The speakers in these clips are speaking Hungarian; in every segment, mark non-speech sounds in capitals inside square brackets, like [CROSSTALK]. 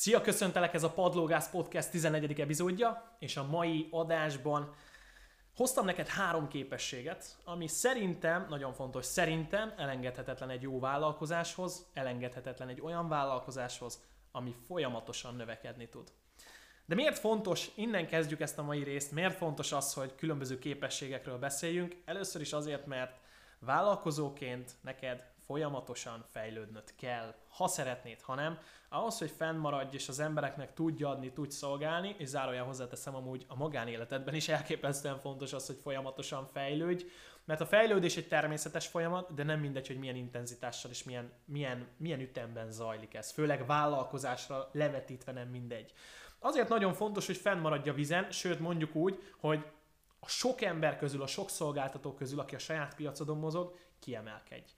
Szia, köszöntelek, ez a Padlógász Podcast 11. epizódja, és a mai adásban hoztam neked három képességet, ami szerintem, nagyon fontos, szerintem elengedhetetlen egy jó vállalkozáshoz, elengedhetetlen egy olyan vállalkozáshoz, ami folyamatosan növekedni tud. De miért fontos, innen kezdjük ezt a mai részt, miért fontos az, hogy különböző képességekről beszéljünk? Először is azért, mert vállalkozóként neked folyamatosan fejlődnöd kell, ha szeretnéd, ha nem. Ahhoz, hogy fennmaradj és az embereknek tudja adni, tudj szolgálni, és zárójel hozzáteszem amúgy a magánéletedben is [LAUGHS] elképesztően fontos az, hogy folyamatosan fejlődj, mert a fejlődés egy természetes folyamat, de nem mindegy, hogy milyen intenzitással és milyen, milyen, milyen ütemben zajlik ez. Főleg vállalkozásra levetítve nem mindegy. Azért nagyon fontos, hogy fennmaradj a vizen, sőt mondjuk úgy, hogy a sok ember közül, a sok szolgáltató közül, aki a saját piacodon mozog, kiemelkedj.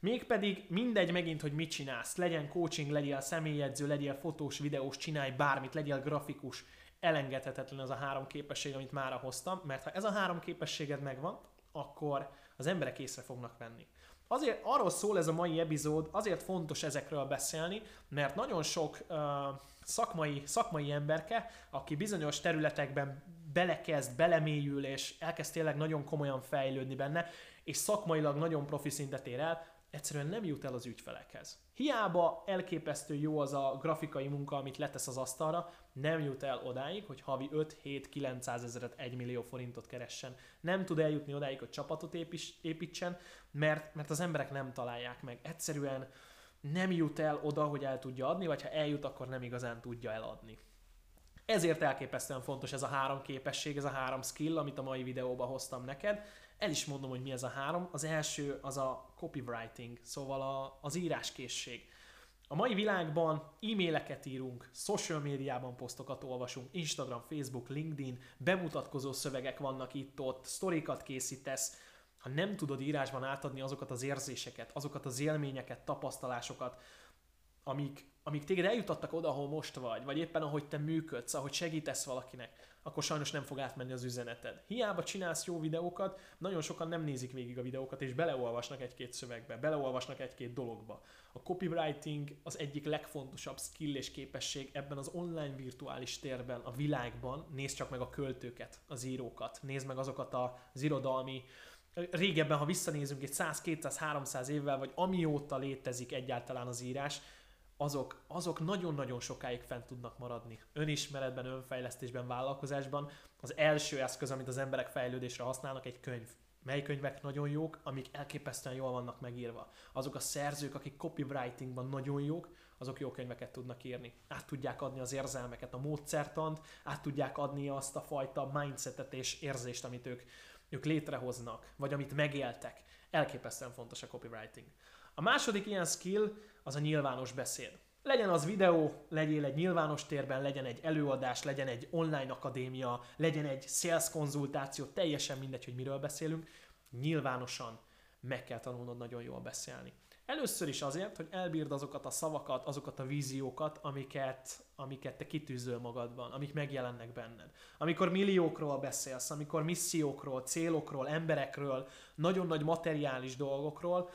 Mégpedig mindegy megint, hogy mit csinálsz. Legyen coaching, legyél személyedző, legyél fotós, videós, csinálj bármit, legyél grafikus. Elengedhetetlen az a három képesség, amit mára hoztam, mert ha ez a három képességed megvan, akkor az emberek észre fognak venni. Azért arról szól ez a mai epizód, azért fontos ezekről beszélni, mert nagyon sok uh, szakmai, szakmai emberke, aki bizonyos területekben belekezd, belemélyül, és elkezd tényleg nagyon komolyan fejlődni benne, és szakmailag nagyon profi szintet ér el, egyszerűen nem jut el az ügyfelekhez. Hiába elképesztő jó az a grafikai munka, amit letesz az asztalra, nem jut el odáig, hogy havi 5-7-900 ezeret, 1 millió forintot keressen. Nem tud eljutni odáig, hogy csapatot építsen, mert, mert az emberek nem találják meg. Egyszerűen nem jut el oda, hogy el tudja adni, vagy ha eljut, akkor nem igazán tudja eladni. Ezért elképesztően fontos ez a három képesség, ez a három skill, amit a mai videóban hoztam neked. El is mondom, hogy mi ez a három. Az első az a copywriting, szóval a, az íráskészség. A mai világban e-maileket írunk, social médiában posztokat olvasunk, Instagram, Facebook, LinkedIn, bemutatkozó szövegek vannak itt-ott, sztorikat készítesz. Ha nem tudod írásban átadni azokat az érzéseket, azokat az élményeket, tapasztalásokat, amik, amik téged eljutattak oda, ahol most vagy, vagy éppen ahogy te működsz, ahogy segítesz valakinek, akkor sajnos nem fog átmenni az üzeneted. Hiába csinálsz jó videókat, nagyon sokan nem nézik végig a videókat, és beleolvasnak egy-két szövegbe, beleolvasnak egy-két dologba. A copywriting az egyik legfontosabb skill és képesség ebben az online virtuális térben, a világban. Nézd csak meg a költőket, az írókat, nézd meg azokat az irodalmi régebben, ha visszanézünk egy 100, 200, 300 évvel, vagy amióta létezik egyáltalán az írás, azok, azok nagyon-nagyon sokáig fent tudnak maradni. Önismeretben, önfejlesztésben, vállalkozásban. Az első eszköz, amit az emberek fejlődésre használnak, egy könyv. Mely könyvek nagyon jók, amik elképesztően jól vannak megírva. Azok a szerzők, akik copywritingban nagyon jók, azok jó könyveket tudnak írni. Át tudják adni az érzelmeket, a módszertant, át tudják adni azt a fajta mindsetet és érzést, amit ők, ők létrehoznak, vagy amit megéltek. Elképesztően fontos a copywriting. A második ilyen skill az a nyilvános beszéd. Legyen az videó, legyél egy nyilvános térben, legyen egy előadás, legyen egy online akadémia, legyen egy sales konzultáció, teljesen mindegy, hogy miről beszélünk, nyilvánosan meg kell tanulnod nagyon jól beszélni. Először is azért, hogy elbírd azokat a szavakat, azokat a víziókat, amiket, amiket te kitűzöl magadban, amik megjelennek benned. Amikor milliókról beszélsz, amikor missziókról, célokról, emberekről, nagyon nagy materiális dolgokról,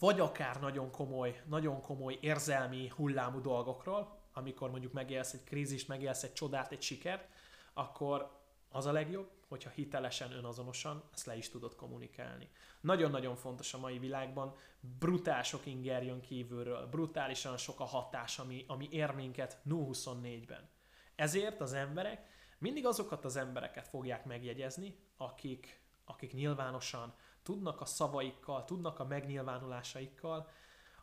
vagy akár nagyon komoly, nagyon komoly érzelmi hullámú dolgokról, amikor mondjuk megélsz egy krízist, megélsz egy csodát, egy sikert, akkor az a legjobb, hogyha hitelesen, önazonosan ezt le is tudod kommunikálni. Nagyon-nagyon fontos a mai világban, brutál sok inger jön kívülről, brutálisan sok a hatás, ami, ami ér minket 0-24-ben. Ezért az emberek mindig azokat az embereket fogják megjegyezni, akik, akik nyilvánosan tudnak a szavaikkal, tudnak a megnyilvánulásaikkal,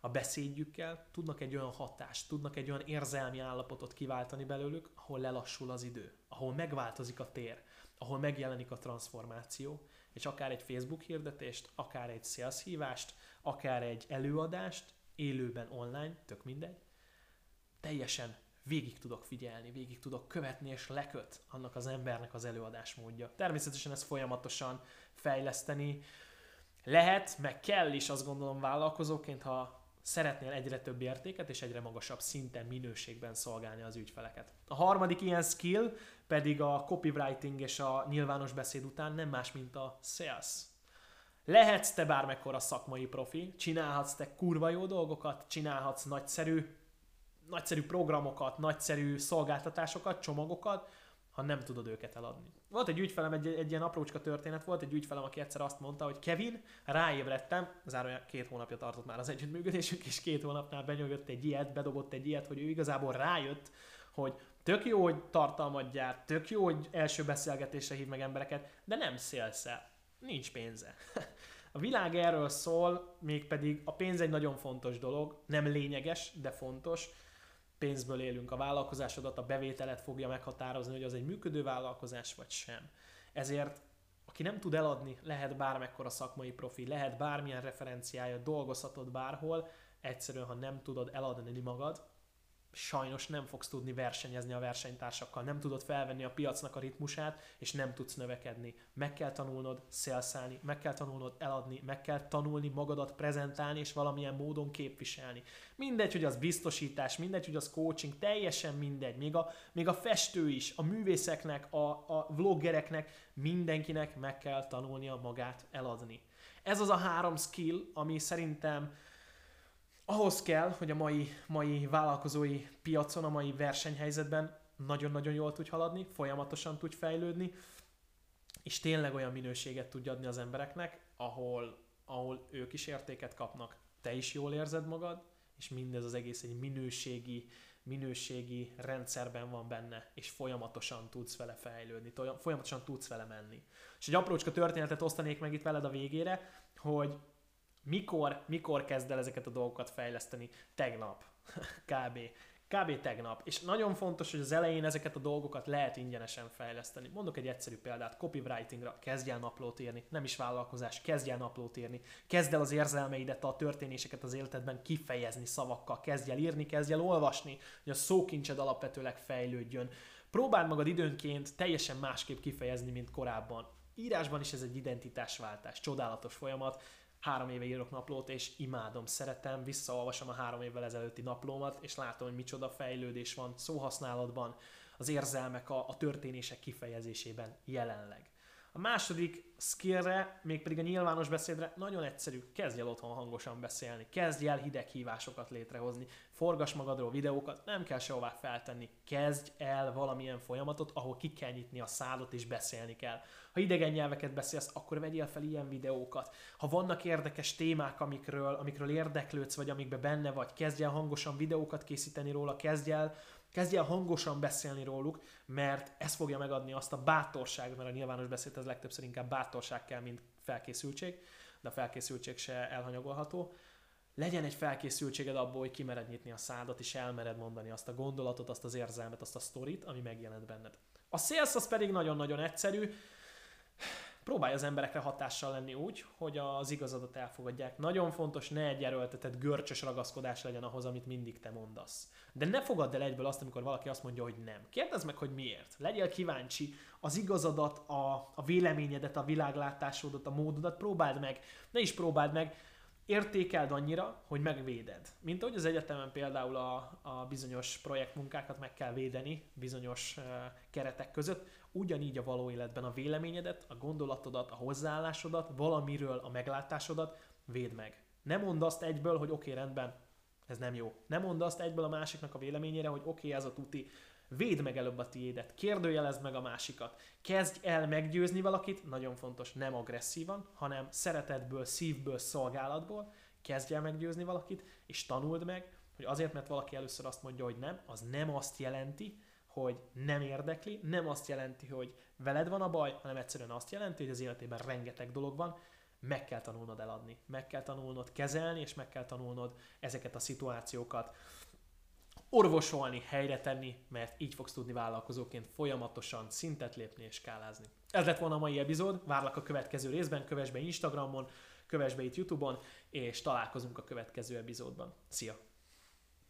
a beszédjükkel, tudnak egy olyan hatást, tudnak egy olyan érzelmi állapotot kiváltani belőlük, ahol lelassul az idő, ahol megváltozik a tér, ahol megjelenik a transformáció, és akár egy Facebook hirdetést, akár egy sales hívást, akár egy előadást, élőben online, tök mindegy, teljesen végig tudok figyelni, végig tudok követni, és leköt annak az embernek az előadás módja. Természetesen ezt folyamatosan fejleszteni, lehet, meg kell is azt gondolom vállalkozóként, ha szeretnél egyre több értéket és egyre magasabb szinten, minőségben szolgálni az ügyfeleket. A harmadik ilyen skill pedig a copywriting és a nyilvános beszéd után nem más, mint a sales. Lehetsz te bármekkora szakmai profi, csinálhatsz te kurva jó dolgokat, csinálhatsz nagyszerű nagyszerű programokat, nagyszerű szolgáltatásokat, csomagokat, ha nem tudod őket eladni. Volt egy ügyfelem, egy, egy ilyen aprócska történet volt, egy ügyfelem, aki egyszer azt mondta, hogy Kevin, ráébredtem, zárójel két hónapja tartott már az együttműködésünk, és két hónapnál benyögött egy ilyet, bedobott egy ilyet, hogy ő igazából rájött, hogy tök jó, hogy tartalmat gyárt, tök jó, hogy első beszélgetésre hív meg embereket, de nem szélszel. Nincs pénze. [LAUGHS] A világ erről szól, mégpedig a pénz egy nagyon fontos dolog, nem lényeges, de fontos. Pénzből élünk. A vállalkozásodat, a bevételet fogja meghatározni, hogy az egy működő vállalkozás vagy sem. Ezért aki nem tud eladni, lehet bármekkora szakmai profi, lehet bármilyen referenciája, dolgozhatod bárhol, egyszerűen, ha nem tudod eladni magad, sajnos nem fogsz tudni versenyezni a versenytársakkal, nem tudod felvenni a piacnak a ritmusát, és nem tudsz növekedni. Meg kell tanulnod szélszálni, meg kell tanulnod eladni, meg kell tanulni magadat prezentálni, és valamilyen módon képviselni. Mindegy, hogy az biztosítás, mindegy, hogy az coaching, teljesen mindegy. Még a, még a festő is, a művészeknek, a, a vloggereknek, mindenkinek meg kell tanulnia magát eladni. Ez az a három skill, ami szerintem ahhoz kell, hogy a mai, mai vállalkozói piacon, a mai versenyhelyzetben nagyon-nagyon jól tudj haladni, folyamatosan tudj fejlődni, és tényleg olyan minőséget tudj adni az embereknek, ahol, ahol ők is értéket kapnak, te is jól érzed magad, és mindez az egész egy minőségi, minőségi rendszerben van benne, és folyamatosan tudsz vele fejlődni, folyamatosan tudsz vele menni. És egy aprócska történetet osztanék meg itt veled a végére, hogy mikor, mikor kezd el ezeket a dolgokat fejleszteni? Tegnap. [LAUGHS] Kb. Kb. tegnap. És nagyon fontos, hogy az elején ezeket a dolgokat lehet ingyenesen fejleszteni. Mondok egy egyszerű példát, copywritingra kezdj el naplót írni, nem is vállalkozás, kezdj el naplót írni. Kezd el az érzelmeidet, a történéseket az életedben kifejezni szavakkal, kezdj el írni, kezdj el olvasni, hogy a szókincsed alapvetőleg fejlődjön. Próbáld magad időnként teljesen másképp kifejezni, mint korábban. Írásban is ez egy identitásváltás, csodálatos folyamat, három éve írok naplót, és imádom, szeretem, visszaolvasom a három évvel ezelőtti naplómat, és látom, hogy micsoda fejlődés van szóhasználatban, az érzelmek, a, a történések kifejezésében jelenleg. A második skillre, mégpedig a nyilvános beszédre nagyon egyszerű. Kezdj el otthon hangosan beszélni, kezdj el hideg hívásokat létrehozni, forgass magadról videókat, nem kell sehová feltenni. Kezdj el valamilyen folyamatot, ahol ki kell nyitni a szádot és beszélni kell. Ha idegen nyelveket beszélsz, akkor vegyél fel ilyen videókat. Ha vannak érdekes témák, amikről, amikről érdeklődsz, vagy amikben benne vagy, kezdj el hangosan videókat készíteni róla, kezdj el Kezdj el hangosan beszélni róluk, mert ez fogja megadni azt a bátorságot, mert a nyilvános beszéd ez legtöbbször inkább bátorság kell, mint felkészültség, de a felkészültség se elhanyagolható. Legyen egy felkészültséged abból, hogy kimered nyitni a szádat, és elmered mondani azt a gondolatot, azt az érzelmet, azt a sztorit, ami megjelent benned. A sales az pedig nagyon-nagyon egyszerű, próbálj az emberekre hatással lenni úgy, hogy az igazadat elfogadják. Nagyon fontos, ne egy erőltetett görcsös ragaszkodás legyen ahhoz, amit mindig te mondasz. De ne fogadd el egyből azt, amikor valaki azt mondja, hogy nem. Kérdezd meg, hogy miért. Legyél kíváncsi, az igazadat, a, a véleményedet, a világlátásodat, a módodat próbáld meg. Ne is próbáld meg, értékeld annyira, hogy megvéded. Mint ahogy az egyetemen például a, a bizonyos projektmunkákat meg kell védeni bizonyos uh, keretek között, ugyanígy a való életben a véleményedet, a gondolatodat, a hozzáállásodat, valamiről a meglátásodat véd meg. Ne mondd azt egyből, hogy oké, okay, rendben, ez nem jó. Ne mondd azt egyből a másiknak a véleményére, hogy oké, okay, ez a tuti, Védd meg előbb a tiédet, kérdőjelezd meg a másikat. Kezdj el meggyőzni valakit, nagyon fontos, nem agresszívan, hanem szeretetből, szívből, szolgálatból. Kezdj el meggyőzni valakit, és tanuld meg, hogy azért, mert valaki először azt mondja, hogy nem, az nem azt jelenti, hogy nem érdekli, nem azt jelenti, hogy veled van a baj, hanem egyszerűen azt jelenti, hogy az életében rengeteg dolog van, meg kell tanulnod eladni, meg kell tanulnod kezelni, és meg kell tanulnod ezeket a szituációkat orvosolni, helyre tenni, mert így fogsz tudni vállalkozóként folyamatosan szintet lépni és skálázni. Ez lett volna a mai epizód, várlak a következő részben, kövess be Instagramon, kövess be itt Youtube-on, és találkozunk a következő epizódban. Szia!